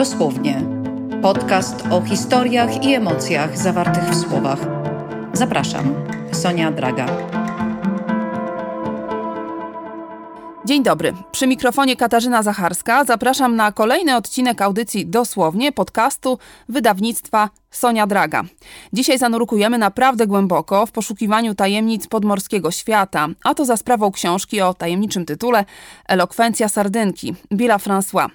Dosłownie. Podcast o historiach i emocjach zawartych w słowach. Zapraszam, Sonia Draga. Dzień dobry. Przy mikrofonie Katarzyna Zacharska zapraszam na kolejny odcinek audycji Dosłownie podcastu wydawnictwa Sonia Draga. Dzisiaj zanurkujemy naprawdę głęboko w poszukiwaniu tajemnic podmorskiego świata, a to za sprawą książki o tajemniczym tytule Elokwencja Sardynki Billa François.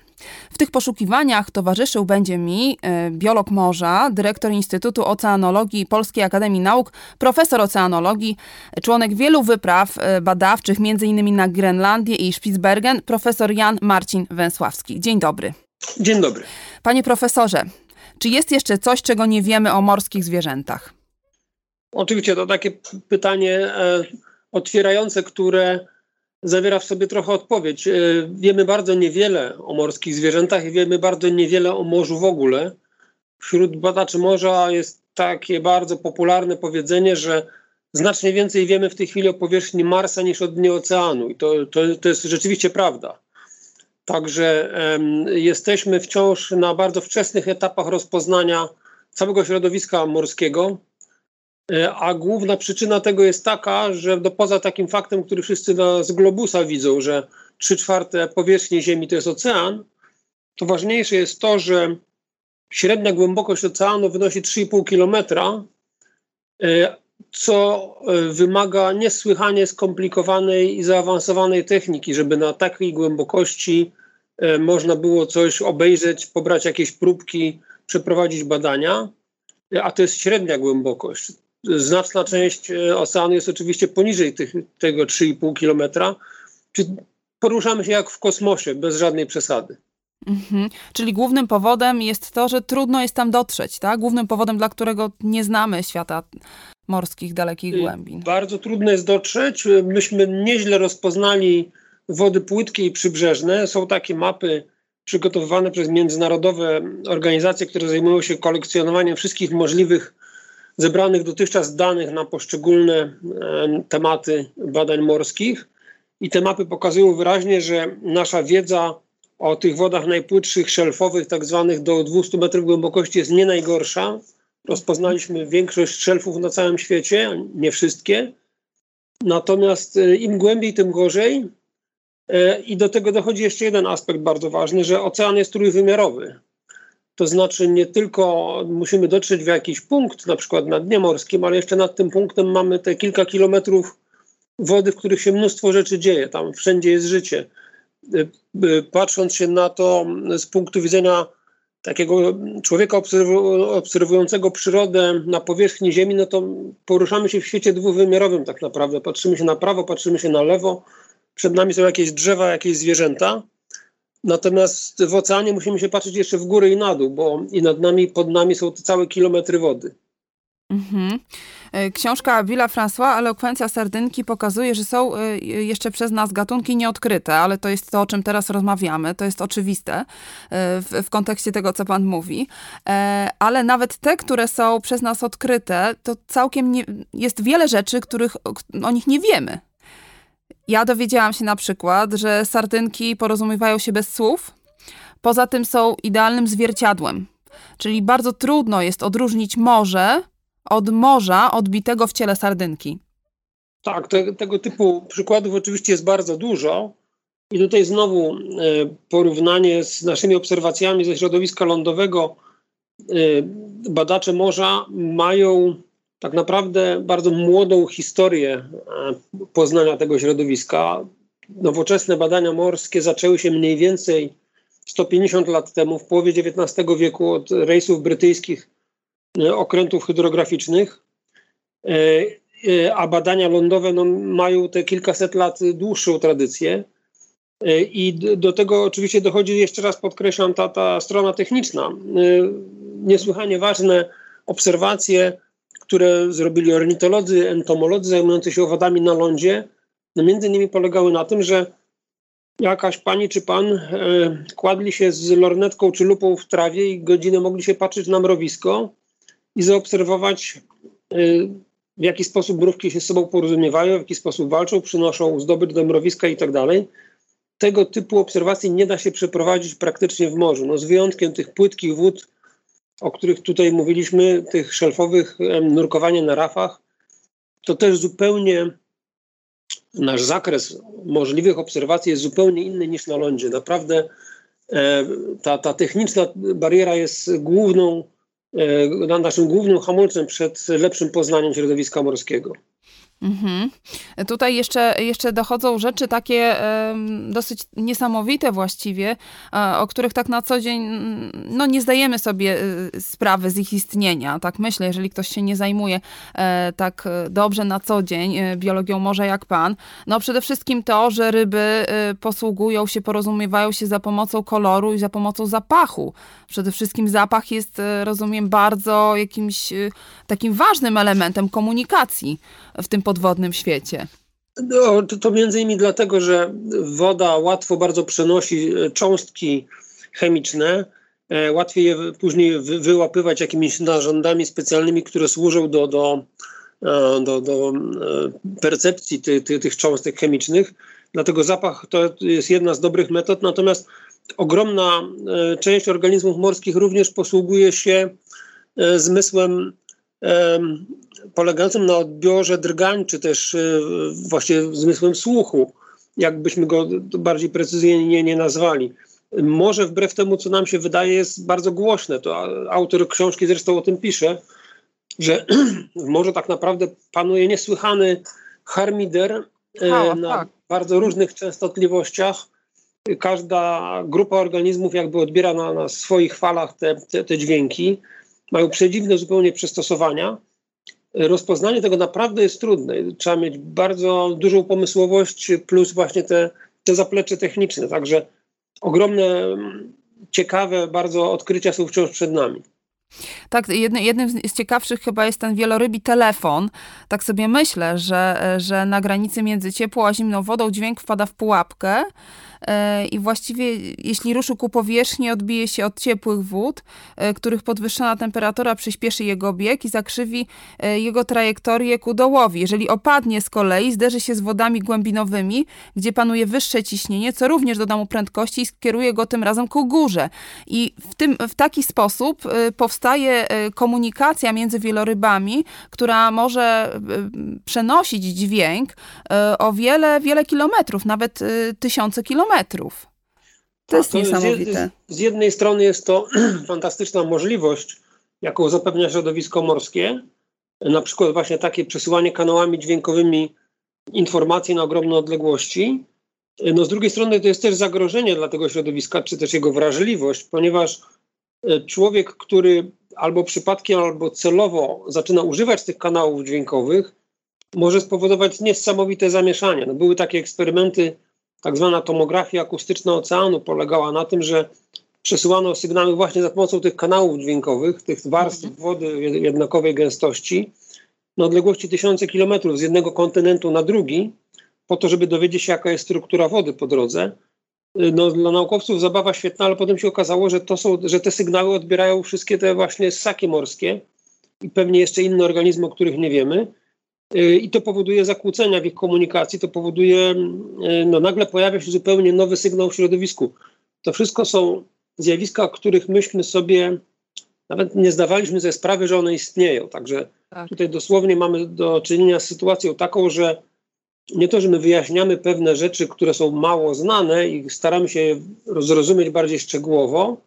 W tych poszukiwaniach towarzyszył będzie mi e, biolog morza, dyrektor Instytutu Oceanologii Polskiej Akademii Nauk, profesor oceanologii, członek wielu wypraw e, badawczych, m.in. na Grenlandię i Spitsbergen, profesor Jan Marcin Węsławski. Dzień dobry. Dzień dobry. Panie profesorze, czy jest jeszcze coś, czego nie wiemy o morskich zwierzętach? Oczywiście to takie pytanie e, otwierające, które zawiera w sobie trochę odpowiedź. E, wiemy bardzo niewiele o morskich zwierzętach i wiemy bardzo niewiele o morzu w ogóle. Wśród badaczy morza jest takie bardzo popularne powiedzenie, że znacznie więcej wiemy w tej chwili o powierzchni Marsa niż o dnie oceanu. I to, to, to jest rzeczywiście prawda. Także jesteśmy wciąż na bardzo wczesnych etapach rozpoznania całego środowiska morskiego. E, a główna przyczyna tego jest taka, że do, poza takim faktem, który wszyscy na, z globusa widzą, że 3 czwarte powierzchni Ziemi to jest ocean, to ważniejsze jest to, że średnia głębokość oceanu wynosi 3,5 kilometra, e, co e, wymaga niesłychanie skomplikowanej i zaawansowanej techniki, żeby na takiej głębokości można było coś obejrzeć, pobrać jakieś próbki, przeprowadzić badania, a to jest średnia głębokość znaczna część e, oceanu jest oczywiście poniżej tych, tego 3,5 kilometra. Poruszamy się jak w kosmosie, bez żadnej przesady. Mhm. Czyli głównym powodem jest to, że trudno jest tam dotrzeć, tak? Głównym powodem, dla którego nie znamy świata morskich, dalekich głębin. Bardzo trudno jest dotrzeć. Myśmy nieźle rozpoznali wody płytkie i przybrzeżne. Są takie mapy przygotowywane przez międzynarodowe organizacje, które zajmują się kolekcjonowaniem wszystkich możliwych zebranych dotychczas danych na poszczególne e, tematy badań morskich. I te mapy pokazują wyraźnie, że nasza wiedza o tych wodach najpłytszych, szelfowych, tak zwanych do 200 metrów głębokości jest nie najgorsza. Rozpoznaliśmy większość szelfów na całym świecie, nie wszystkie. Natomiast e, im głębiej, tym gorzej. E, I do tego dochodzi jeszcze jeden aspekt bardzo ważny, że ocean jest trójwymiarowy. To znaczy nie tylko musimy dotrzeć w jakiś punkt, na przykład na dnie morskim, ale jeszcze nad tym punktem mamy te kilka kilometrów wody, w których się mnóstwo rzeczy dzieje. Tam wszędzie jest życie. Y, y, patrząc się na to z punktu widzenia takiego człowieka obserwującego przyrodę na powierzchni Ziemi, no to poruszamy się w świecie dwuwymiarowym tak naprawdę. Patrzymy się na prawo, patrzymy się na lewo. Przed nami są jakieś drzewa, jakieś zwierzęta. Natomiast w oceanie musimy się patrzeć jeszcze w górę i na dół, bo i nad nami, pod nami są całe kilometry wody. Mhm. E, książka Billa François, Elokwencja Sardynki, pokazuje, że są e, jeszcze przez nas gatunki nieodkryte, ale to jest to, o czym teraz rozmawiamy. To jest oczywiste e, w, w kontekście tego, co pan mówi. Ale nawet te, które są przez nas odkryte, to całkiem nie, jest wiele rzeczy, których o nich nie wiemy. Ja dowiedziałam się na przykład, że sardynki porozumiewają się bez słów. Poza tym są idealnym zwierciadłem. Czyli bardzo trudno jest odróżnić morze od morza odbitego w ciele sardynki. Tak, te, tego typu przykładów oczywiście jest bardzo dużo. I tutaj znowu e, porównanie z naszymi obserwacjami ze środowiska lądowego. E, badacze morza mają tak naprawdę bardzo młodą historię e, poznania tego środowiska. Nowoczesne badania morskie zaczęły się mniej więcej 150 lat temu, w połowie XIX wieku, od rejsów brytyjskich e, okrętów hydrograficznych, e, a badania lądowe no, mają te kilkaset lat dłuższą tradycję. I do tego oczywiście dochodzi, jeszcze raz podkreślam, ta, ta strona techniczna. Niesłychanie ważne obserwacje które zrobili ornitolodzy, entomolodzy zajmujący się owadami na lądzie, no między innymi polegały na tym, że jakaś pani czy pan e, kładli się z lornetką czy lupą w trawie i godzinę mogli się patrzeć na mrowisko i zaobserwować, e, w jaki sposób mrówki się z sobą porozumiewają, w jaki sposób walczą, przynoszą zdobycz do mrowiska i tak dalej. tego typu obserwacji nie da się przeprowadzić praktycznie w morzu. No, z wyjątkiem tych płytkich wód, o których tutaj mówiliśmy, tych szelfowych, nurkowania na rafach, to też zupełnie nasz zakres możliwych obserwacji jest zupełnie inny niż na lądzie. Naprawdę e, ta, ta techniczna bariera jest główną, e, naszym głównym hamulcem przed lepszym poznaniem środowiska morskiego. Mhm. Tutaj jeszcze, jeszcze dochodzą rzeczy takie dosyć niesamowite właściwie, e, o których tak na co dzień no, nie zdajemy sobie e, sprawy z ich istnienia. Tak myślę, jeżeli ktoś się nie zajmuje e, tak dobrze na co dzień biologią morza jak pan. No przede wszystkim to, że ryby posługują się, porozumiewają się za pomocą koloru i za pomocą zapachu. Przede wszystkim zapach jest, rozumiem, bardzo jakimś takim ważnym elementem komunikacji w tym podwodnym świecie? No, to, to między innymi dlatego, że woda łatwo bardzo przenosi e, cząstki chemiczne, e, łatwiej je później wyłapywać jakimiś narządami specjalnymi, które służą do, do, e, do, do percepcji ty, ty, tych cząstek chemicznych. Dlatego zapach to jest jedna z dobrych metod, natomiast ogromna część organizmów morskich również posługuje się zmysłem polegającym na odbiorze drgań, czy też e, właśnie zmysłem słuchu, jakbyśmy go bardziej precyzyjnie nie nazwali. Może wbrew temu, co nam się wydaje, jest bardzo głośne. To autor książki zresztą o tym pisze, że w morzu tak naprawdę panuje niesłychany harmider e, na tak. bardzo różnych częstotliwościach. Każda grupa organizmów jakby odbiera na, na swoich falach te, te, te dźwięki. Mają przedziwne zupełnie przystosowania rozpoznanie tego naprawdę jest trudne. Trzeba mieć bardzo dużą pomysłowość plus właśnie te, te zaplecze techniczne. Także ogromne, ciekawe bardzo odkrycia są wciąż przed nami. Tak, jednym, jednym z ciekawszych chyba jest ten wielorybi telefon. Tak sobie myślę, że, że na granicy między ciepłą a zimną wodą dźwięk wpada w pułapkę i właściwie jeśli ruszy ku powierzchni, odbije się od ciepłych wód, e, których podwyższona temperatura przyspieszy jego bieg i zakrzywi e, jego trajektorię ku dołowi. Jeżeli opadnie z kolei, zderzy się z wodami głębinowymi, gdzie panuje wyższe ciśnienie, co również doda mu prędkości i skieruje go tym razem ku górze. I w, tym, w taki sposób powstaje komunikacja między wielorybami, która może przenosić dźwięk o wiele, wiele kilometrów, nawet tysiące kilometrów kilometrów. To jest to niesamowite. Z, z jednej strony jest to fantastyczna możliwość, jaką zapewnia środowisko morskie, na przykład właśnie takie przesyłanie kanałami dźwiękowymi informacji na ogromne odległości. No z drugiej strony to jest też zagrożenie dla tego środowiska, czy też jego wrażliwość, ponieważ e, człowiek, który albo przypadkiem, albo celowo zaczyna używać tych kanałów dźwiękowych, może spowodować niesamowite zamieszanie. No były takie eksperymenty tak zwana tomografia akustyczna oceanu polegała na tym, że przesyłano sygnały właśnie za pomocą tych kanałów dźwiękowych, tych warstw mhm. wody jednakowej gęstości na odległości tysiące kilometrów z jednego kontynentu na drugi, po to, żeby dowiedzieć się, jaka jest struktura wody po drodze. No, dla naukowców zabawa świetna, ale potem się okazało, że, to są, że te sygnały odbierają wszystkie te właśnie ssaki morskie i pewnie jeszcze inne organizmy, o których nie wiemy. Y, i to powoduje zakłócenia w ich komunikacji, to powoduje, y, no nagle pojawia się zupełnie nowy sygnał w środowisku. To wszystko są zjawiska, o których myśmy sobie nawet nie zdawaliśmy sobie sprawy, że one istnieją. Także tak. tutaj dosłownie mamy do czynienia z sytuacją taką, że nie to, że my wyjaśniamy pewne rzeczy, które są mało znane i staramy się je zrozumieć bardziej szczegółowo,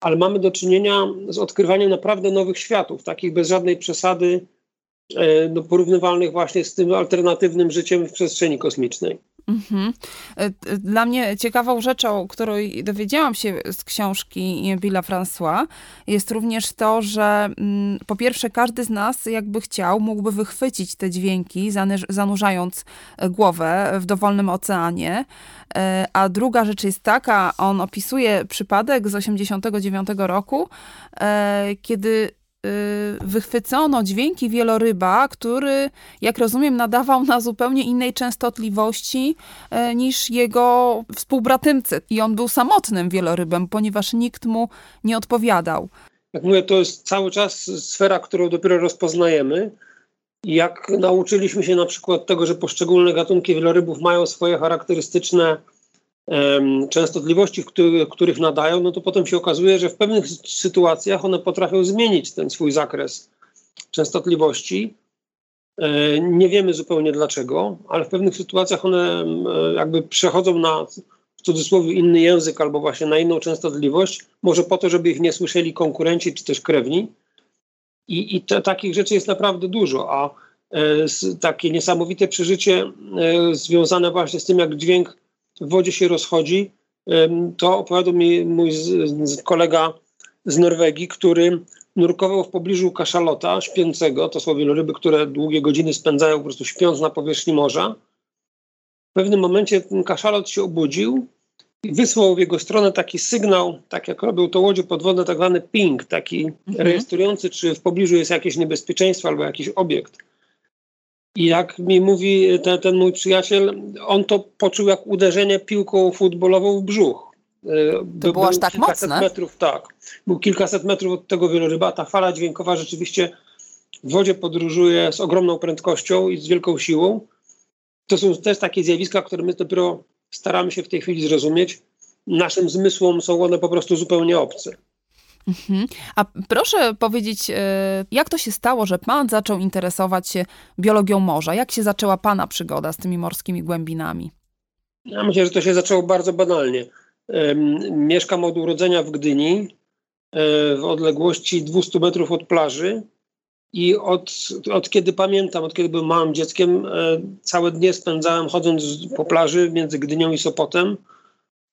ale mamy do czynienia z odkrywaniem naprawdę nowych światów, takich bez żadnej przesady, no, porównywalnych właśnie z tym alternatywnym życiem w przestrzeni kosmicznej. Mhm. E, dla mnie ciekawą rzeczą, której dowiedziałam się z książki Billa François, jest również to, że mm, po pierwsze każdy z nas jakby chciał, mógłby wychwycić te dźwięki, zanurzając głowę w dowolnym oceanie. E, a druga rzecz jest taka, on opisuje przypadek z 89 roku, kiedy wychwycono dźwięki wieloryba, który, jak rozumiem, nadawał na zupełnie innej częstotliwości e, niż jego współbratymcy. I on był samotnym wielorybem, ponieważ nikt mu nie odpowiadał. Jak mówię, to jest cały czas sfera, którą dopiero rozpoznajemy. Jak nauczyliśmy się na przykład tego, że poszczególne gatunki wielorybów mają swoje charakterystyczne częstotliwości, których nadają, no to potem się okazuje, że w pewnych sytuacjach one potrafią zmienić ten swój zakres częstotliwości. E, nie wiemy zupełnie dlaczego, ale w pewnych sytuacjach one jakby przechodzą na w cudzysłowie inny język albo właśnie na inną częstotliwość, może po to, żeby ich nie słyszeli konkurenci czy też krewni. I, i te, takich rzeczy jest naprawdę dużo, a e, takie niesamowite przeżycie e, związane właśnie z tym, jak dźwięk w wodzie się rozchodzi, to opowiadał mi mój kolega z Norwegii, który nurkował w pobliżu kaszalota śpiącego, to są wieloryby, które długie godziny spędzają po prostu śpiąc na powierzchni morza. W pewnym momencie ten kaszalot się obudził i wysłał w jego stronę taki sygnał, tak jak robią to łodzie podwodne, tak zwany ping, taki mhm. rejestrujący, czy w pobliżu jest jakieś niebezpieczeństwo albo jakiś obiekt. I jak mi mówi ten, ten mój przyjaciel, on to poczuł jak uderzenie piłką futbolową w brzuch. E, to było aż tak mocne? Metrów, tak. Był kilkaset metrów od tego wieloryba. Ta fala dźwiękowa rzeczywiście w wodzie podróżuje z ogromną prędkością i z wielką siłą. To są też takie zjawiska, które my dopiero staramy się w tej chwili zrozumieć. Naszym zmysłom są one po prostu zupełnie obce. Mhm. A proszę powiedzieć, e, jak to się stało, że pan zaczął interesować się biologią morza? Jak się zaczęła pana przygoda z tymi morskimi głębinami? Ja myślę, że to się zaczęło bardzo banalnie. Mieszkam od urodzenia w Gdyni, e, w odległości 200 metrów od plaży. I od, od kiedy pamiętam, od kiedy byłem małym dzieckiem, e, całe dnie spędzałem chodząc po plaży między Gdynią i Sopotem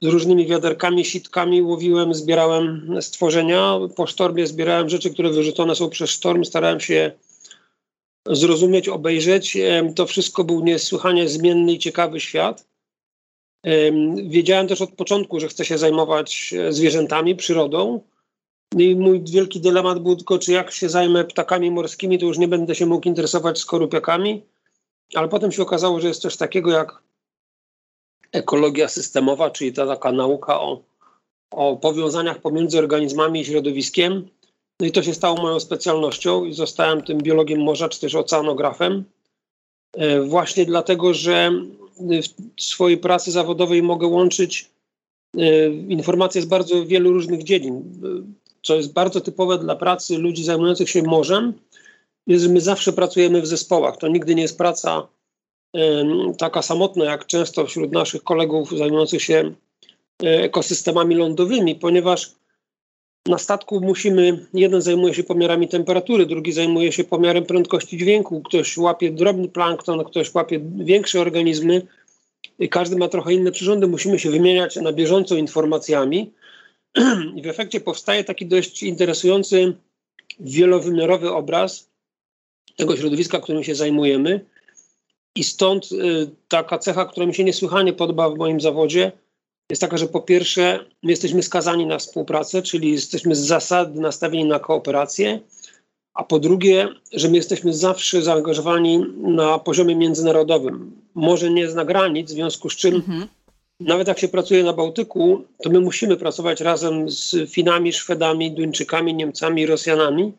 z różnymi wiaderkami, sitkami łowiłem, zbierałem stworzenia. Po sztormie zbierałem rzeczy, które wyrzucone są przez sztorm. Starałem się zrozumieć, obejrzeć. To wszystko był niesłychanie zmienny i ciekawy świat. Wiedziałem też od początku, że chcę się zajmować zwierzętami, przyrodą. I mój wielki dylemat był tylko, czy jak się zajmę ptakami morskimi, to już nie będę się mógł interesować skorupiakami. Ale potem się okazało, że jest coś takiego jak ekologia systemowa, czyli ta taka nauka o, o powiązaniach pomiędzy organizmami i środowiskiem. No i to się stało moją specjalnością i zostałem tym biologiem morza, czy też oceanografem. E, właśnie dlatego, że w swojej pracy zawodowej mogę łączyć e, informacje z bardzo wielu różnych dziedzin. Co jest bardzo typowe dla pracy ludzi zajmujących się morzem, jest, że my zawsze pracujemy w zespołach. To nigdy nie jest praca taka samotna, jak często wśród naszych kolegów zajmujących się e, ekosystemami lądowymi, ponieważ na statku musimy, jeden zajmuje się pomiarami temperatury, drugi zajmuje się pomiarem prędkości dźwięku, ktoś łapie drobny plankton, ktoś łapie większe organizmy każdy ma trochę inne przyrządy, musimy się wymieniać na bieżąco informacjami. I w efekcie powstaje taki dość interesujący wielowymiarowy obraz tego środowiska, którym się zajmujemy i stąd y, taka cecha, która mi się niesłychanie podoba w moim zawodzie, jest taka, że po pierwsze, my jesteśmy skazani na współpracę, czyli jesteśmy z zasady nastawieni na kooperację, a po drugie, że my jesteśmy zawsze zaangażowani na poziomie międzynarodowym. Może nie zna granic, w związku z czym mhm. nawet jak się pracuje na Bałtyku, to my musimy pracować razem z Finami, Szwedami, Duńczykami, Niemcami, Rosjanami,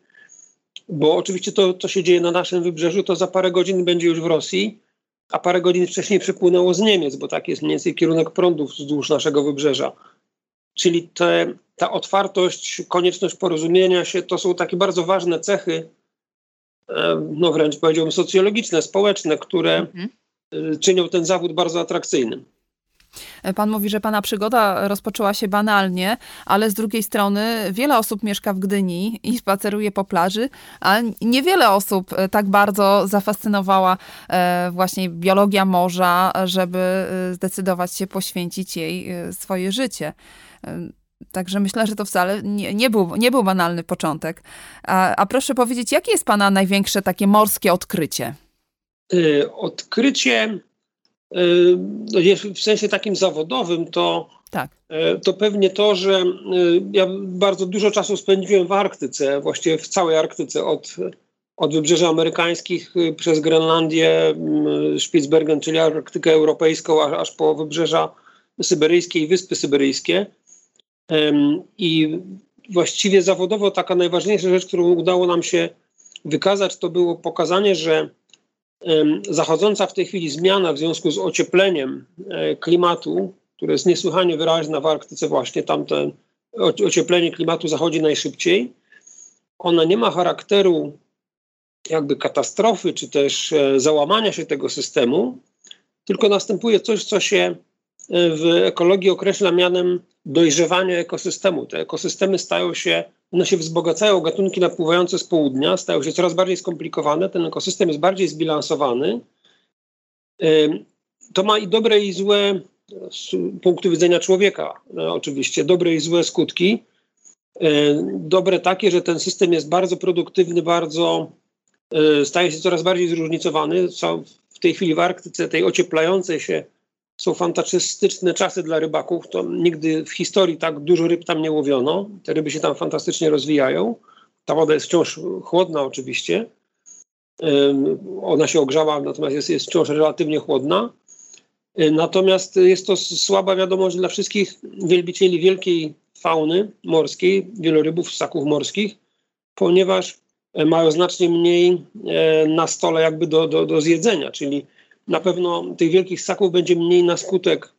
bo oczywiście to, co się dzieje na naszym wybrzeżu, to za parę godzin będzie już w Rosji, a parę godzin wcześniej przypłynęło z Niemiec, bo taki jest mniej więcej kierunek prądów wzdłuż naszego wybrzeża. Czyli te, ta otwartość, konieczność porozumienia się to są takie bardzo ważne cechy, e, no wręcz powiedziałbym socjologiczne, społeczne, które mhm. Czynią ten zawód bardzo atrakcyjnym. Pan mówi, że pana przygoda rozpoczęła się banalnie, ale z drugiej strony wiele osób mieszka w Gdyni i spaceruje po plaży, a niewiele osób e, tak bardzo zafascynowała e, właśnie biologia morza, żeby e, zdecydować się poświęcić jej swoje życie. Także myślę, że to wcale nie, nie, był, nie był banalny początek. A, a proszę powiedzieć, jakie jest Pana największe takie morskie odkrycie? Odkrycie w sensie takim zawodowym, to, tak. Y, to pewnie to, że y, ja bardzo dużo czasu spędziłem w Arktyce, właściwie w całej Arktyce, od, od wybrzeży amerykańskich przez Grenlandię, Spitsbergen, czyli Arktykę Europejską, aż, aż po wybrzeża syberyjskie i Wyspy Syberyjskie. I właściwie zawodowo taka najważniejsza rzecz, którą udało nam się wykazać, to było pokazanie, że zachodząca w tej chwili zmiana w związku z ociepleniem e, klimatu które jest niesłychanie wyraźna w Arktyce właśnie, tamte ocieplenie klimatu zachodzi najszybciej. Ona nie ma charakteru jakby katastrofy, czy też e, załamania się tego systemu, tylko następuje coś, co się e, w ekologii określa mianem dojrzewania ekosystemu. Te ekosystemy stają się, one się wzbogacają, gatunki napływające z południa stają się coraz bardziej skomplikowane, ten ekosystem jest bardziej zbilansowany. To ma i dobre i złe z punktu widzenia człowieka, no, oczywiście, dobre i złe skutki. Dobre takie, że ten system jest bardzo produktywny, bardzo staje się coraz bardziej zróżnicowany. W tej chwili w Arktyce, tej ocieplającej się, są fantastyczne czasy dla rybaków. To nigdy w historii tak dużo ryb tam nie łowiono. Te ryby się tam fantastycznie rozwijają. Ta woda jest wciąż chłodna oczywiście. Ona się ogrzała, natomiast jest, jest wciąż relatywnie chłodna. Natomiast jest to słaba wiadomość dla wszystkich wielbicieli wielkiej fauny morskiej, wielorybów, ssaków morskich, ponieważ mają znacznie mniej e, na stole jakby do, do, do zjedzenia, czyli na pewno tych wielkich ssaków będzie mniej na skutek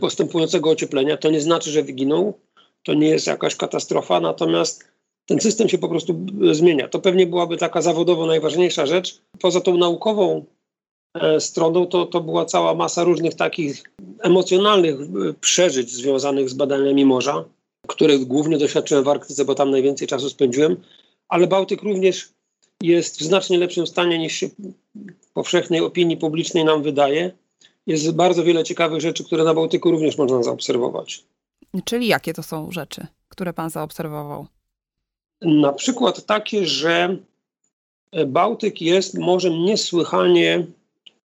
postępującego ocieplenia. To nie znaczy, że wyginą, to nie jest jakaś katastrofa, natomiast ten system się po prostu zmienia. To pewnie byłaby taka zawodowo najważniejsza rzecz. Poza tą naukową e, stroną to, to była cała masa różnych takich emocjonalnych e, przeżyć związanych z badaniami morza, których głównie doświadczyłem w Arktyce, bo tam najwięcej czasu spędziłem ale Bałtyk również jest w znacznie lepszym stanie niż się powszechnej opinii publicznej nam wydaje. Jest bardzo wiele ciekawych rzeczy, które na Bałtyku również można zaobserwować. Czyli jakie to są rzeczy, które pan zaobserwował? Na przykład takie, że Bałtyk jest morzem niesłychanie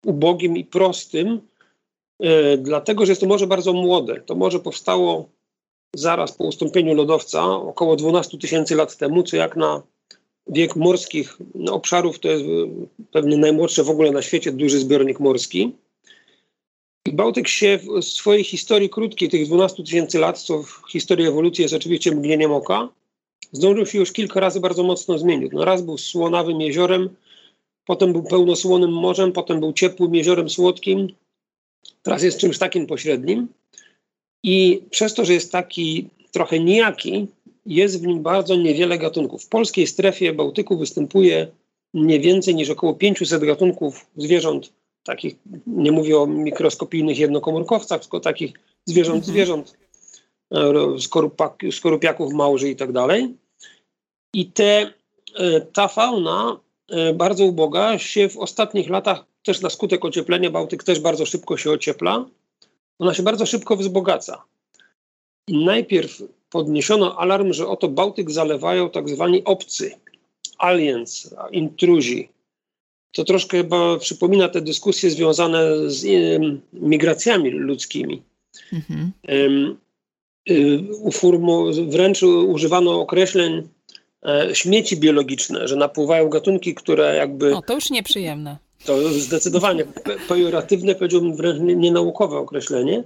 ubogim i prostym, e, dlatego że jest to morze bardzo młode. To morze powstało zaraz po ustąpieniu lodowca, około 12 tysięcy lat temu, co jak na wiek morskich obszarów to jest pewnie najmłodszy w ogóle na świecie duży zbiornik morski. Bałtyk się w swojej historii krótkiej, tych 12 tysięcy lat, co w historii ewolucji jest oczywiście mgnieniem oka, zdążył się już kilka razy bardzo mocno zmienić. No raz był słonawym jeziorem, potem był pełnosłonym morzem, potem był ciepłym jeziorem słodkim, teraz jest czymś takim pośrednim. I przez to, że jest taki trochę nijaki, jest w nim bardzo niewiele gatunków. W polskiej strefie Bałtyku występuje nie więcej niż około 500 gatunków zwierząt, takich, nie mówię o mikroskopijnych jednokomórkowcach, tylko takich zwierząt, mhm. zwierząt, e, skorupak, skorupiaków, małży i tak dalej. I te, e, ta fauna e, bardzo uboga się w ostatnich latach, też na skutek ocieplenia, Bałtyk też bardzo szybko się ociepla, ona się bardzo szybko wzbogaca. I najpierw podniesiono alarm, że oto Bałtyk zalewają tak zwani obcy, aliens, intruzi. To troszkę chyba przypomina te dyskusje związane z migracjami ludzkimi. Mhm. Um, wręcz używano określeń e, śmieci biologiczne, że napływają gatunki, które jakby. No, to już nieprzyjemne. To zdecydowanie pejoratywne, powiedziałbym wręcz nienaukowe określenie.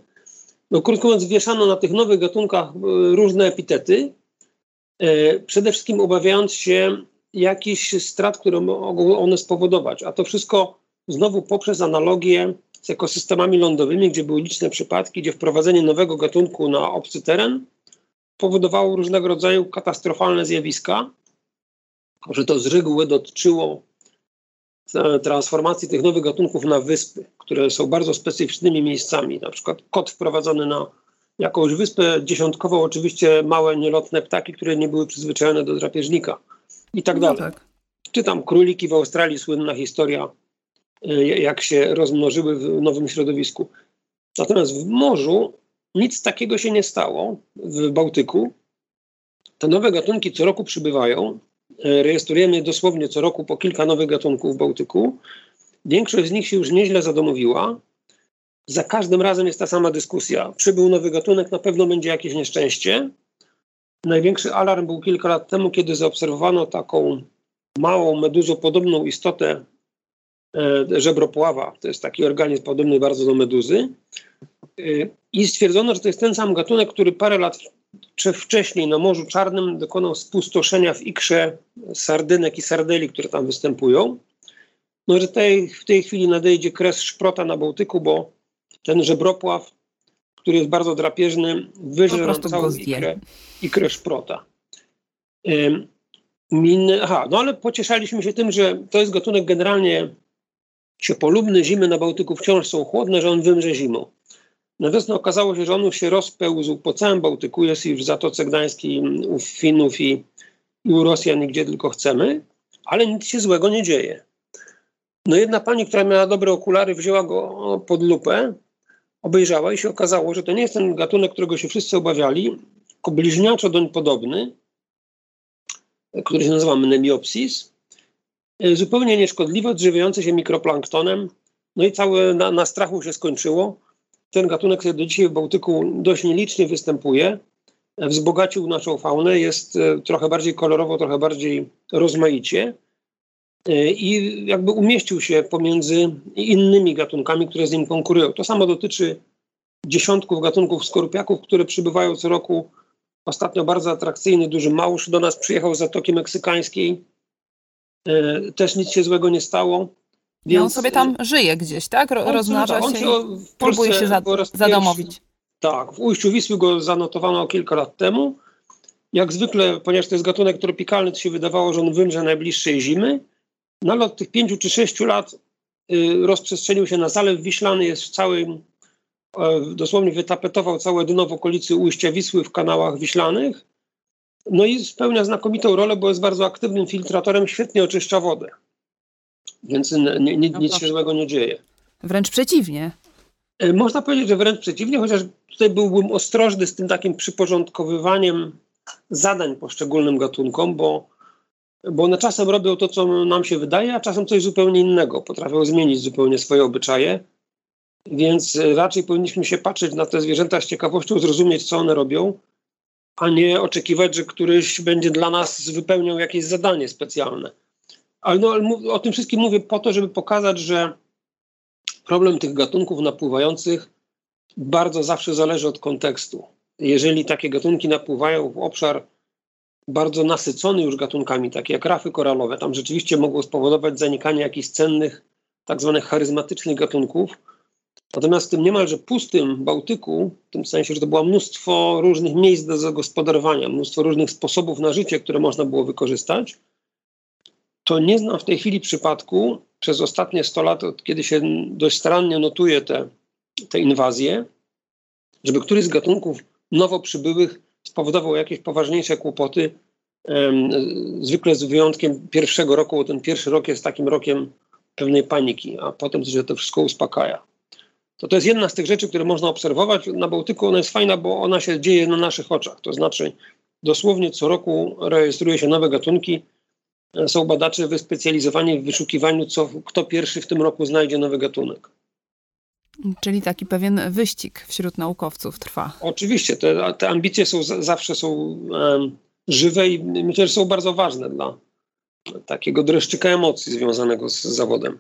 No, krótko mówiąc, wieszano na tych nowych gatunkach e, różne epitety, e, przede wszystkim obawiając się jakichś strat, które mogą one spowodować. A to wszystko znowu poprzez analogię z ekosystemami lądowymi, gdzie były liczne przypadki, gdzie wprowadzenie nowego gatunku na obcy teren powodowało różnego rodzaju katastrofalne zjawiska, że to z reguły dotyczyło transformacji tych nowych gatunków na wyspy, które są bardzo specyficznymi miejscami. Na przykład kot wprowadzony na jakąś wyspę dziesiątkowo, oczywiście małe, nielotne ptaki, które nie były przyzwyczajone do drapieżnika i tak no dalej. No tak. Czy tam króliki w Australii, słynna historia, e, jak się rozmnożyły w nowym środowisku. Natomiast w morzu nic takiego się nie stało w Bałtyku. Te nowe gatunki co roku przybywają, E, rejestrujemy dosłownie co roku po kilka nowych gatunków w Bałtyku. Większość z nich się już nieźle zadomowiła. Za każdym razem jest ta sama dyskusja. Przybył nowy gatunek, na pewno będzie jakieś nieszczęście. Największy alarm był kilka lat temu, kiedy zaobserwowano taką małą meduzopodobną istotę e, żebropława. To jest taki organizm podobny bardzo do meduzy. E, I stwierdzono, że to jest ten sam gatunek, który parę lat czy wcześniej na Morzu Czarnym dokonał spustoszenia w ikrze sardynek i sardeli, które tam występują. No, że tej, w tej chwili nadejdzie kres szprota na Bałtyku, bo ten żebropław który jest bardzo drapieżny, wyżre nam całą ikrę, ikrę szprota. Miny, aha, no ale pocieszaliśmy się tym, że to jest gatunek generalnie ciepolubny, zimy na Bałtyku wciąż są chłodne, że on wymrze zimą. Na wiosnę okazało się, że on się rozpełzł po całym Bałtyku, jest już w Zatoce Gdańskiej u Finów i, i u Rosjan, gdzie tylko chcemy, ale nic się złego nie dzieje. No jedna pani, która miała dobre okulary, wzięła go pod lupę, obejrzała i się okazało, że to nie jest ten gatunek, którego się wszyscy obawiali, tylko bliźniaczo doń podobny, który się nazywa Mnemiopsis, e, zupełnie nieszkodliwy, odżywiający się mikroplanktonem, no i całe na, na strachu się skończyło. Ten gatunek do dzisiaj w Bałtyku dość nielicznie występuje, e, wzbogacił naszą faunę, jest e, trochę bardziej kolorowo, trochę bardziej rozmaicie i jakby umieścił się pomiędzy innymi gatunkami, które z nim konkurują. To samo dotyczy dziesiątków gatunków skorupiaków, które przybywają co roku Ostatnio bardzo atrakcyjny, duży małż do nas przyjechał z Zatoki Meksykańskiej. E, też nic się złego nie stało. Więc... on sobie tam żyje gdzieś, tak? Ro, rozmnaża się, się próbuje się za, zadomowić. Tak, w ujściu Wisły go zanotowano kilka lat temu. Jak zwykle, ponieważ to jest gatunek tropikalny, to się wydawało, że on wymrze najbliższej zimy. No ale od tych pięciu czy sześciu lat y, rozprzestrzenił się na Zalew Wiślany, jest w całym E, dosłownie wytapetował całe dno w okolicy ujścia Wisły w kanałach wiślanych. No i spełnia znakomitą rolę, bo jest bardzo aktywnym filtratorem, świetnie oczyszcza wodę. Więc nie, nie, no nic się złego nie dzieje. Wręcz przeciwnie. E, można powiedzieć, że wręcz przeciwnie, chociaż tutaj byłbym ostrożny z tym takim przyporządkowywaniem zadań poszczególnym gatunkom, bo, bo one czasem robią to, co nam się wydaje, a czasem coś zupełnie innego. Potrafią zmienić zupełnie swoje obyczaje. Więc raczej powinniśmy się patrzeć na te zwierzęta z ciekawością, zrozumieć, co one robią, a nie oczekiwać, że któryś będzie dla nas wypełniał jakieś zadanie specjalne. Ale, no, ale o tym wszystkim mówię po to, żeby pokazać, że problem tych gatunków napływających bardzo zawsze zależy od kontekstu. Jeżeli takie gatunki napływają w obszar bardzo nasycony już gatunkami, takie jak rafy koralowe, tam rzeczywiście mogło spowodować zanikanie jakichś cennych, tak zwanych charyzmatycznych gatunków, Natomiast w tym niemalże pustym Bałtyku, w tym sensie, że to było mnóstwo różnych miejsc do zagospodarowania, mnóstwo różnych sposobów na życie, które można było wykorzystać, to nie znam w tej chwili przypadku przez ostatnie 100 lat, od kiedy się dość starannie notuje te, te inwazje, żeby któryś z gatunków nowo przybyłych spowodował jakieś poważniejsze kłopoty, zwykle z wyjątkiem pierwszego roku, bo ten pierwszy rok jest takim rokiem pewnej paniki, a potem się to wszystko uspokaja to to jest jedna z tych rzeczy, które można obserwować. Na Bałtyku ona jest fajna, bo ona się dzieje na naszych oczach. To znaczy dosłownie co roku rejestruje się nowe gatunki. Są badacze wyspecjalizowani w wyszukiwaniu, co, kto pierwszy w tym roku znajdzie nowy gatunek. Czyli taki pewien wyścig wśród naukowców trwa. Oczywiście, te, te ambicje są, zawsze są um, żywe i myślę, że są bardzo ważne dla takiego dreszczyka emocji związanego z zawodem.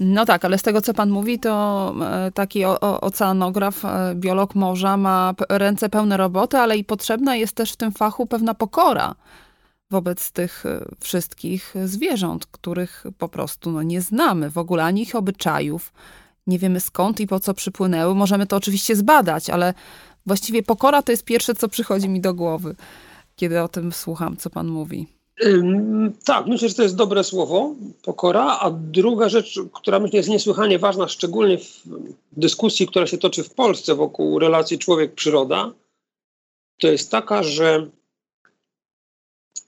No tak, ale z tego co pan mówi, to e, taki oceanograf, e, biolog morza ma ręce pełne roboty, ale i potrzebna jest też w tym fachu pewna pokora wobec tych e, wszystkich zwierząt, których po prostu no, nie znamy w ogóle ani ich obyczajów, nie wiemy skąd i po co przypłynęły. Możemy to oczywiście zbadać, ale właściwie pokora to jest pierwsze, co przychodzi mi do głowy, kiedy o tym słucham, co pan mówi. Tak, myślę, że to jest dobre słowo, pokora. A druga rzecz, która myślę jest niesłychanie ważna, szczególnie w dyskusji, która się toczy w Polsce wokół relacji człowiek-przyroda, to jest taka, że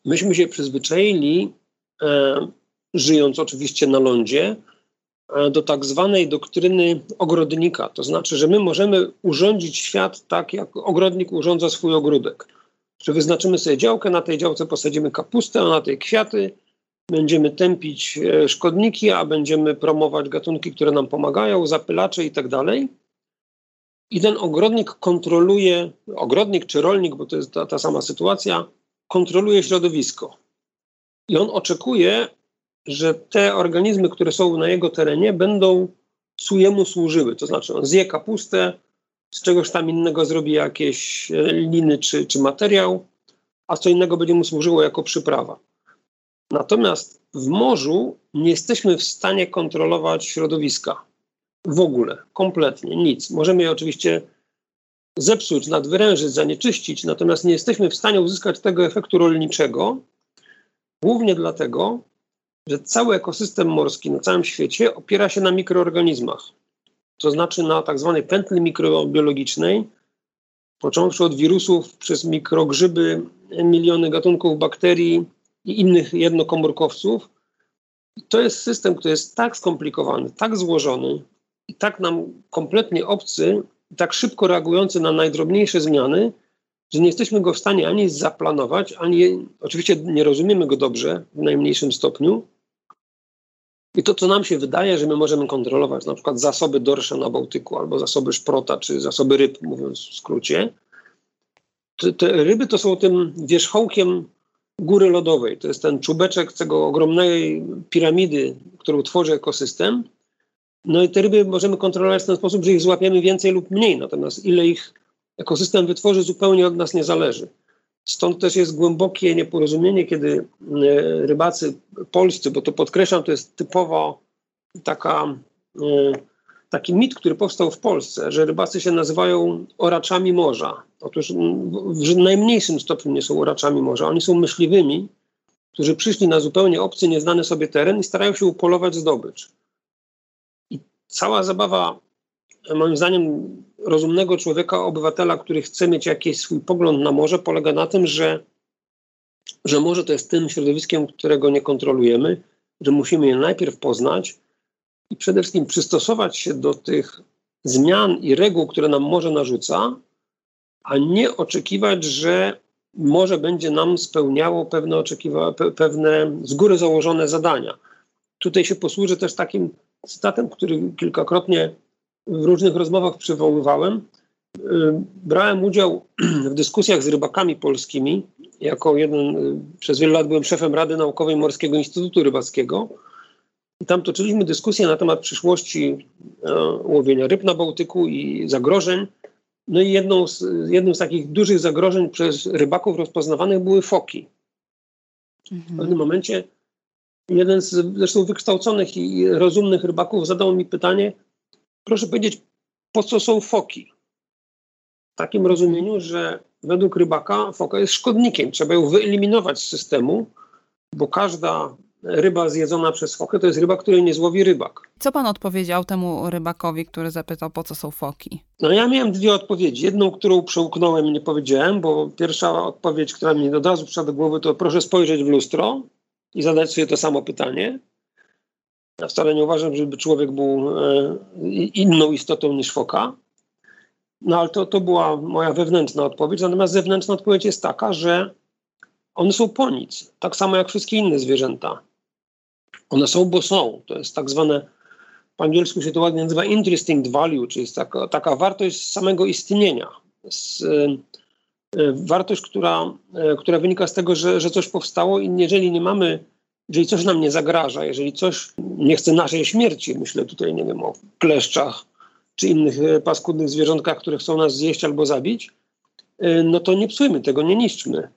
myśmy się przyzwyczaili, e, żyjąc oczywiście na lądzie, e, do tak zwanej doktryny ogrodnika. To znaczy, że my możemy urządzić świat tak, jak ogrodnik urządza swój ogródek że wyznaczymy sobie działkę, na tej działce posadzimy kapustę, a na tej kwiaty, będziemy tępić e, szkodniki, a będziemy promować gatunki, które nam pomagają, zapylacze i tak dalej. I ten ogrodnik kontroluje, ogrodnik czy rolnik, bo to jest ta, ta sama sytuacja, kontroluje środowisko. I on oczekuje, że te organizmy, które są na jego terenie, będą jemu służyły. To znaczy, on zje kapustę, z czegoś tam innego zrobi jakieś e, liny czy, czy materiał, a co innego będzie mu służyło jako przyprawa. Natomiast w morzu nie jesteśmy w stanie kontrolować środowiska. W ogóle, kompletnie, nic. Możemy je oczywiście zepsuć, nadwyrężyć, zanieczyścić, natomiast nie jesteśmy w stanie uzyskać tego efektu rolniczego, głównie dlatego, że cały ekosystem morski na całym świecie opiera się na mikroorganizmach, to znaczy na tak zwanej pętli mikrobiologicznej, począwszy od wirusów przez mikrogrzyby, miliony gatunków bakterii i innych jednokomórkowców. To jest system, który jest tak skomplikowany, tak złożony i tak nam kompletnie obcy, tak szybko reagujący na najdrobniejsze zmiany, że nie jesteśmy go w stanie ani zaplanować, ani oczywiście nie rozumiemy go dobrze w najmniejszym stopniu. I to, co nam się wydaje, że my możemy kontrolować, na przykład zasoby dorsza na Bałtyku, albo zasoby szprota, czy zasoby ryb, mówiąc w skrócie, te, te ryby to są tym wierzchołkiem góry lodowej. To jest ten czubeczek tego ogromnej piramidy, którą tworzy ekosystem. No i te ryby możemy kontrolować w ten sposób, że ich złapiemy więcej lub mniej, natomiast ile ich ekosystem wytworzy, zupełnie od nas nie zależy. Stąd też jest głębokie nieporozumienie, kiedy e, rybacy polscy, bo to podkreślam, to jest typowo taka, e, taki mit, który powstał w Polsce, że rybacy się nazywają oraczami morza. Otóż w najmniejszym stopniu nie są oraczami morza. Oni są myśliwymi, którzy przyszli na zupełnie obcy, nieznany sobie teren i starają się upolować zdobycz. Cała zabawa moim zdaniem rozumnego człowieka, obywatela, który chce mieć jakiś swój pogląd na morze, polega na tym, że, że morze to jest tym środowiskiem, którego nie kontrolujemy, że musimy je najpierw poznać i przede wszystkim przystosować się do tych zmian i reguł, które nam morze narzuca, a nie oczekiwać, że morze będzie nam spełniało pewne, oczekiwa- pe- pewne z góry założone zadania. Tutaj się posłużę też takim cytatem, który kilkakrotnie w różnych rozmowach przywoływałem. Y, brałem udział w dyskusjach z rybakami polskimi. Jako jeden, y, przez wiele lat byłem szefem Rady Naukowej Morskiego Instytutu Rybackiego. I tam toczyliśmy dyskusję na temat przyszłości e, łowienia ryb na Bałtyku i zagrożeń. No i jedną z, jednym z takich dużych zagrożeń przez rybaków rozpoznawanych były foki. Mhm. W pewnym momencie jeden z zresztą wykształconych i rozumnych rybaków zadał mi pytanie, proszę powiedzieć, po co są foki? W takim rozumieniu, że według rybaka foka jest szkodnikiem. Trzeba ją wyeliminować z systemu, bo każda ryba zjedzona przez fokę to jest ryba, której nie złowi rybak. Co pan odpowiedział temu rybakowi, który zapytał, po co są foki? No ja miałem dwie odpowiedzi. Jedną, którą przełknąłem i nie powiedziałem, bo pierwsza odpowiedź, która mi od razu przyszła do głowy, to proszę spojrzeć w lustro i zadać sobie to samo pytanie. Ja wcale nie uważam, żeby człowiek był e, inną istotą niż foka. No ale to, to była moja wewnętrzna odpowiedź. Natomiast zewnętrzna odpowiedź jest taka, że one są po nic. Tak samo jak wszystkie inne zwierzęta. One są, bo są. To jest tak zwane, po angielsku się to ładnie nazywa interesting value, czyli jest taka, taka wartość samego istnienia. Z, e, wartość, która, e, która wynika z tego, że, że coś powstało i jeżeli nie mamy jeżeli coś nam nie zagraża, jeżeli coś nie chce naszej śmierci, myślę tutaj, nie wiem, o kleszczach czy innych e, paskudnych zwierzątkach, które chcą nas zjeść albo zabić, e, no to nie psujmy tego, nie niszczmy.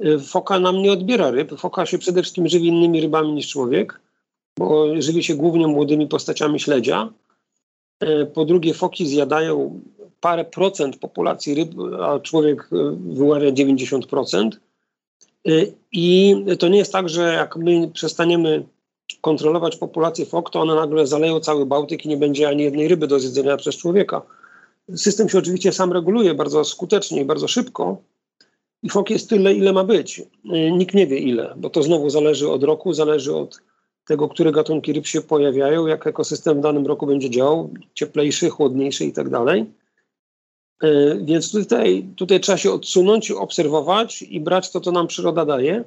E, foka nam nie odbiera ryb. Foka się przede wszystkim żywi innymi rybami niż człowiek, bo żywi się głównie młodymi postaciami śledzia. Po drugie, foki zjadają parę procent populacji ryb, a człowiek wyławia 90%. Y, I to nie jest tak, że jak my przestaniemy kontrolować populację fok, to one nagle zaleją cały Bałtyk i nie będzie ani jednej ryby do zjedzenia przez człowieka. System się oczywiście sam reguluje bardzo skutecznie i bardzo szybko. I fok jest tyle, ile ma być. Y, nikt nie wie ile, bo to znowu zależy od roku, zależy od tego, które gatunki ryb się pojawiają, jak ekosystem w danym roku będzie działał, cieplejszy, chłodniejszy i tak dalej. E, więc tutaj, tutaj trzeba się odsunąć, obserwować i brać to, co nam przyroda daje.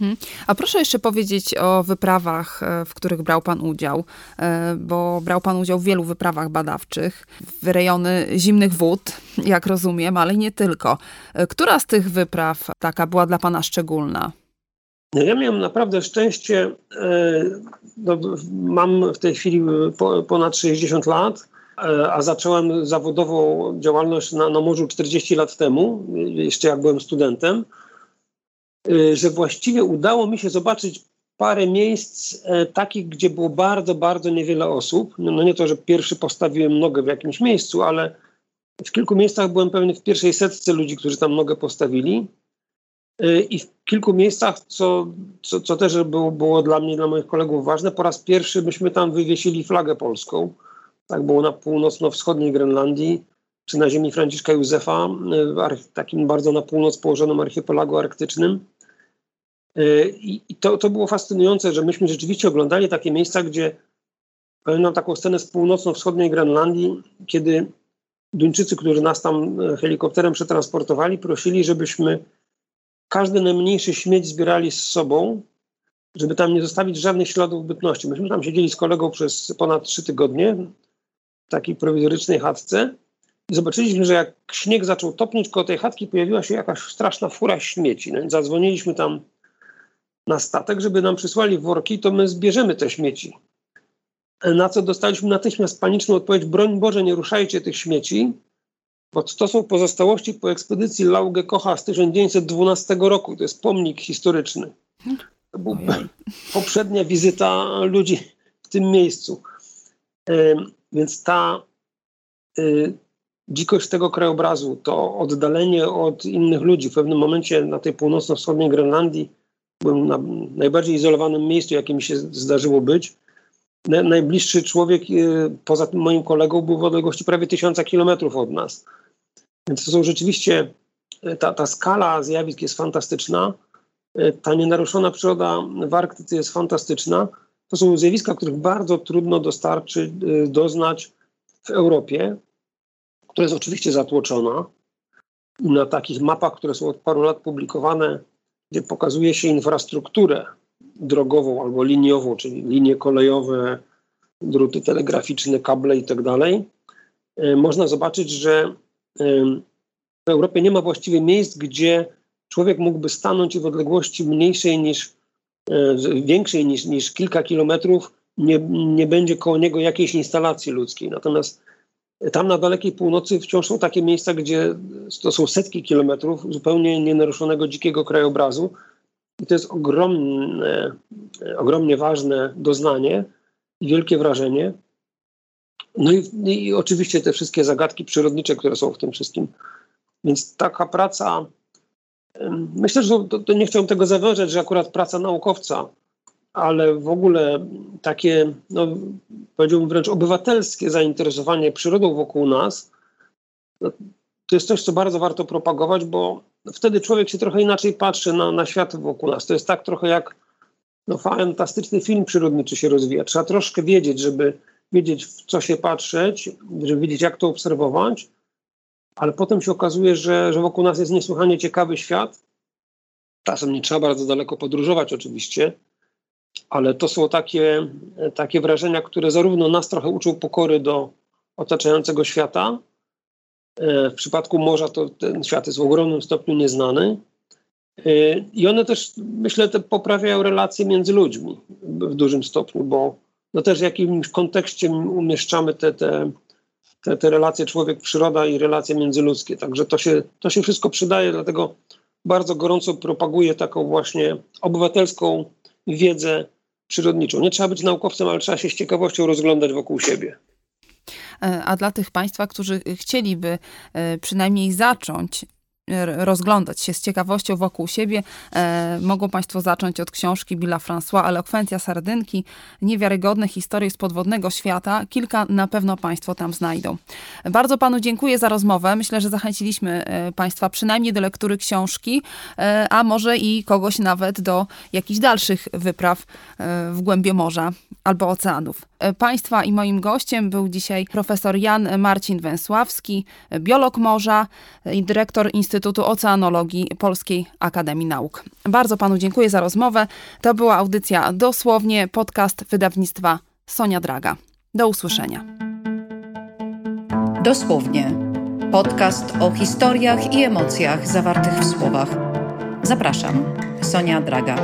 Mhm. A proszę jeszcze powiedzieć o wyprawach, e, w których brał Pan udział, e, bo brał Pan udział w wielu wyprawach badawczych w rejony zimnych wód, jak rozumiem, ale nie tylko. Która z tych wypraw taka była dla Pana szczególna? No ja miałem naprawdę szczęście. No, mam w tej chwili ponad 60 lat a zacząłem zawodową działalność na, na morzu 40 lat temu, jeszcze jak byłem studentem, e, że właściwie udało mi się zobaczyć parę miejsc e, takich, gdzie było bardzo, bardzo niewiele osób. No, no nie to, że pierwszy postawiłem nogę w jakimś miejscu, ale W kilku miejscach byłem pewnie w pierwszej setce ludzi, którzy tam nogę postawili. Y, I w kilku miejscach, co, co, co też było, było dla mnie, dla moich kolegów ważne, po raz pierwszy myśmy tam wywiesili flagę polską. Tak było na północno-wschodniej Grenlandii, czy na ziemi Franciszka Józefa, y, w takim bardzo na północ położonym archipelagu arktycznym. Y, I to, to było fascynujące, że myśmy rzeczywiście oglądali takie miejsca, gdzie pamiętam taką scenę z północno-wschodniej Grenlandii, kiedy Duńczycy, którzy nas tam helikopterem przetransportowali, prosili, żebyśmy każdy najmniejszy śmieć zbierali z sobą, żeby tam nie zostawić żadnych śladów bytności. Myśmy tam siedzieli z kolegą przez ponad trzy tygodnie takiej prowizorycznej chatce i zobaczyliśmy, że jak śnieg zaczął topnieć koło tej chatki, pojawiła się jakaś straszna fura śmieci. No zadzwoniliśmy tam na statek, żeby nam przysłali worki, to my zbierzemy te śmieci. Na co dostaliśmy natychmiast paniczną odpowiedź: broń Boże, nie ruszajcie tych śmieci, bo to są pozostałości po ekspedycji Lauge Kocha z 1912 roku. To jest pomnik historyczny. To była poprzednia wizyta ludzi w tym miejscu. Więc ta y, dzikość tego krajobrazu, to oddalenie od innych ludzi. W pewnym momencie na tej północno-wschodniej Grenlandii byłem na najbardziej izolowanym miejscu, jakim się zdarzyło być. Najbliższy człowiek y, poza moim kolegą był w odległości prawie tysiąca kilometrów od nas. Więc to są rzeczywiście, e, ta, ta skala zjawisk jest fantastyczna, e, ta nienaruszona przyroda w Arktyce jest fantastyczna. To są zjawiska, których bardzo trudno dostarczyć, e, doznać w Europie, która jest oczywiście zatłoczona. Na takich mapach, które są od paru lat publikowane, gdzie pokazuje się infrastrukturę drogową albo liniową, czyli linie kolejowe, druty telegraficzne, kable itd., tak można zobaczyć, że w Europie nie ma właściwie miejsc, gdzie człowiek mógłby stanąć i w odległości mniejszej niż, większej niż, niż kilka kilometrów nie, nie będzie koło niego jakiejś instalacji ludzkiej. Natomiast tam na dalekiej północy wciąż są takie miejsca, gdzie to są setki kilometrów zupełnie nienaruszonego dzikiego krajobrazu. I to jest ogromne, ogromnie ważne doznanie i wielkie wrażenie. No i, i, oczywiście te wszystkie zagadki przyrodnicze, które są w tym wszystkim. Więc taka praca, myślę, że to, to nie chciałbym tego zawyżać, że akurat praca naukowca, ale w ogóle takie, no, powiedziałbym wręcz obywatelskie zainteresowanie przyrodą wokół nas, no, to jest coś, co bardzo warto propagować, bo wtedy człowiek się trochę inaczej patrzy na, na świat wokół nas. To jest tak trochę jak no, fantastyczny film przyrodniczy się rozwija. Trzeba troszkę wiedzieć, żeby wiedzieć, w co się patrzeć, żeby wiedzieć, jak to obserwować, ale potem się okazuje, że, że wokół nas jest niesłychanie ciekawy świat. Czasem nie trzeba bardzo daleko podróżować, oczywiście, ale to są takie, takie wrażenia, które zarówno nas trochę uczą pokory do otaczającego świata. E, w przypadku morza to ten świat jest w ogromnym stopniu nieznany. E, I one też, myślę, te poprawiają relacje między ludźmi w dużym stopniu, bo no też w jakimś kontekście umieszczamy te, te, te, te relacje człowiek-przyroda i relacje międzyludzkie. Także to się, to się wszystko przydaje, dlatego bardzo gorąco propaguję taką właśnie obywatelską wiedzę przyrodniczą. Nie trzeba być naukowcem, ale trzeba się z ciekawością rozglądać wokół siebie. E, a dla tych Państwa, którzy chcieliby e, przynajmniej zacząć rozglądać się z ciekawością wokół siebie, e, mogą Państwo zacząć od książki Billa François Elokwencja Sardynki, niewiarygodne historie z podwodnego świata. Kilka na pewno Państwo tam znajdą. Bardzo Panu dziękuję za rozmowę. Myślę, że zachęciliśmy e, Państwa przynajmniej do lektury książki, e, a może i kogoś nawet do jakichś dalszych wypraw e, w głębie morza albo oceanów. E, państwa i moim gościem był dzisiaj profesor Jan Marcin Węsławski, biolog morza i dyrektor Instytutu Oceanologii Polskiej Akademii Nauk. Bardzo panu dziękuję za rozmowę. To była audycja dosłownie podcast wydawnictwa Sonia Draga. Do usłyszenia. Dosłownie. Podcast o historiach i emocjach zawartych w słowach. Zapraszam, Sonia Draga.